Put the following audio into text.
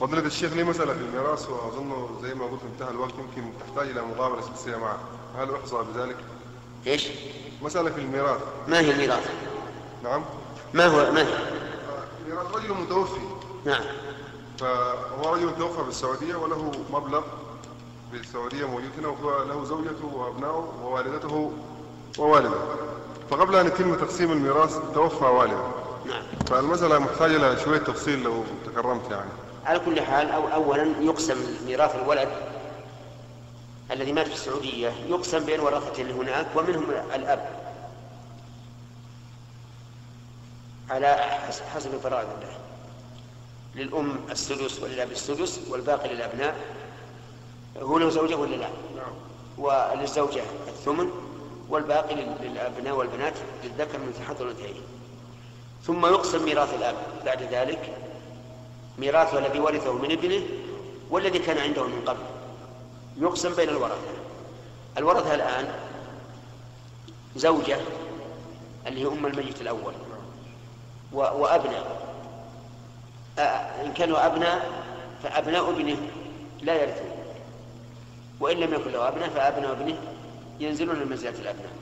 فضيلة الشيخ لي مسألة في الميراث وأظن زي ما قلت انتهى الوقت يمكن تحتاج إلى مغامرة سلسلة معه هل أحظى بذلك؟ إيش؟ مسألة في الميراث؟ ما هي الميراث؟ نعم. ما هو ما هي؟ ميراث رجل متوفي. نعم. فهو رجل توفى بالسعودية وله مبلغ بالسعودية موجود هنا وهو له زوجته وأبنائه ووالدته ووالده. فقبل أن يتم تقسيم الميراث توفى والده. نعم. فالمسألة محتاجة إلى شوية تفصيل لو تكرمت يعني. على كل حال أو أولا يقسم ميراث الولد الذي مات في السعودية يقسم بين ورثته اللي هناك ومنهم الأب. على حسب فرائض الله للأم السدس وللأب السدس والباقي للأبناء. هو له زوجة ولا لا؟ نعم. وللزوجة الثمن والباقي للأبناء والبنات للذكر من حظ الأنثيين. ثم يقسم ميراث الأب بعد ذلك ميراثه الذي ورثه من ابنه والذي كان عنده من قبل. يقسم بين الورثة. الورثة الآن زوجة اللي هي أم الميت الأول وأبناء. إن كانوا أبناء فأبناء ابنه لا يرثون. وإن لم يكن له أبناء فأبناء ابنه ينزلون من منزلة الأبناء.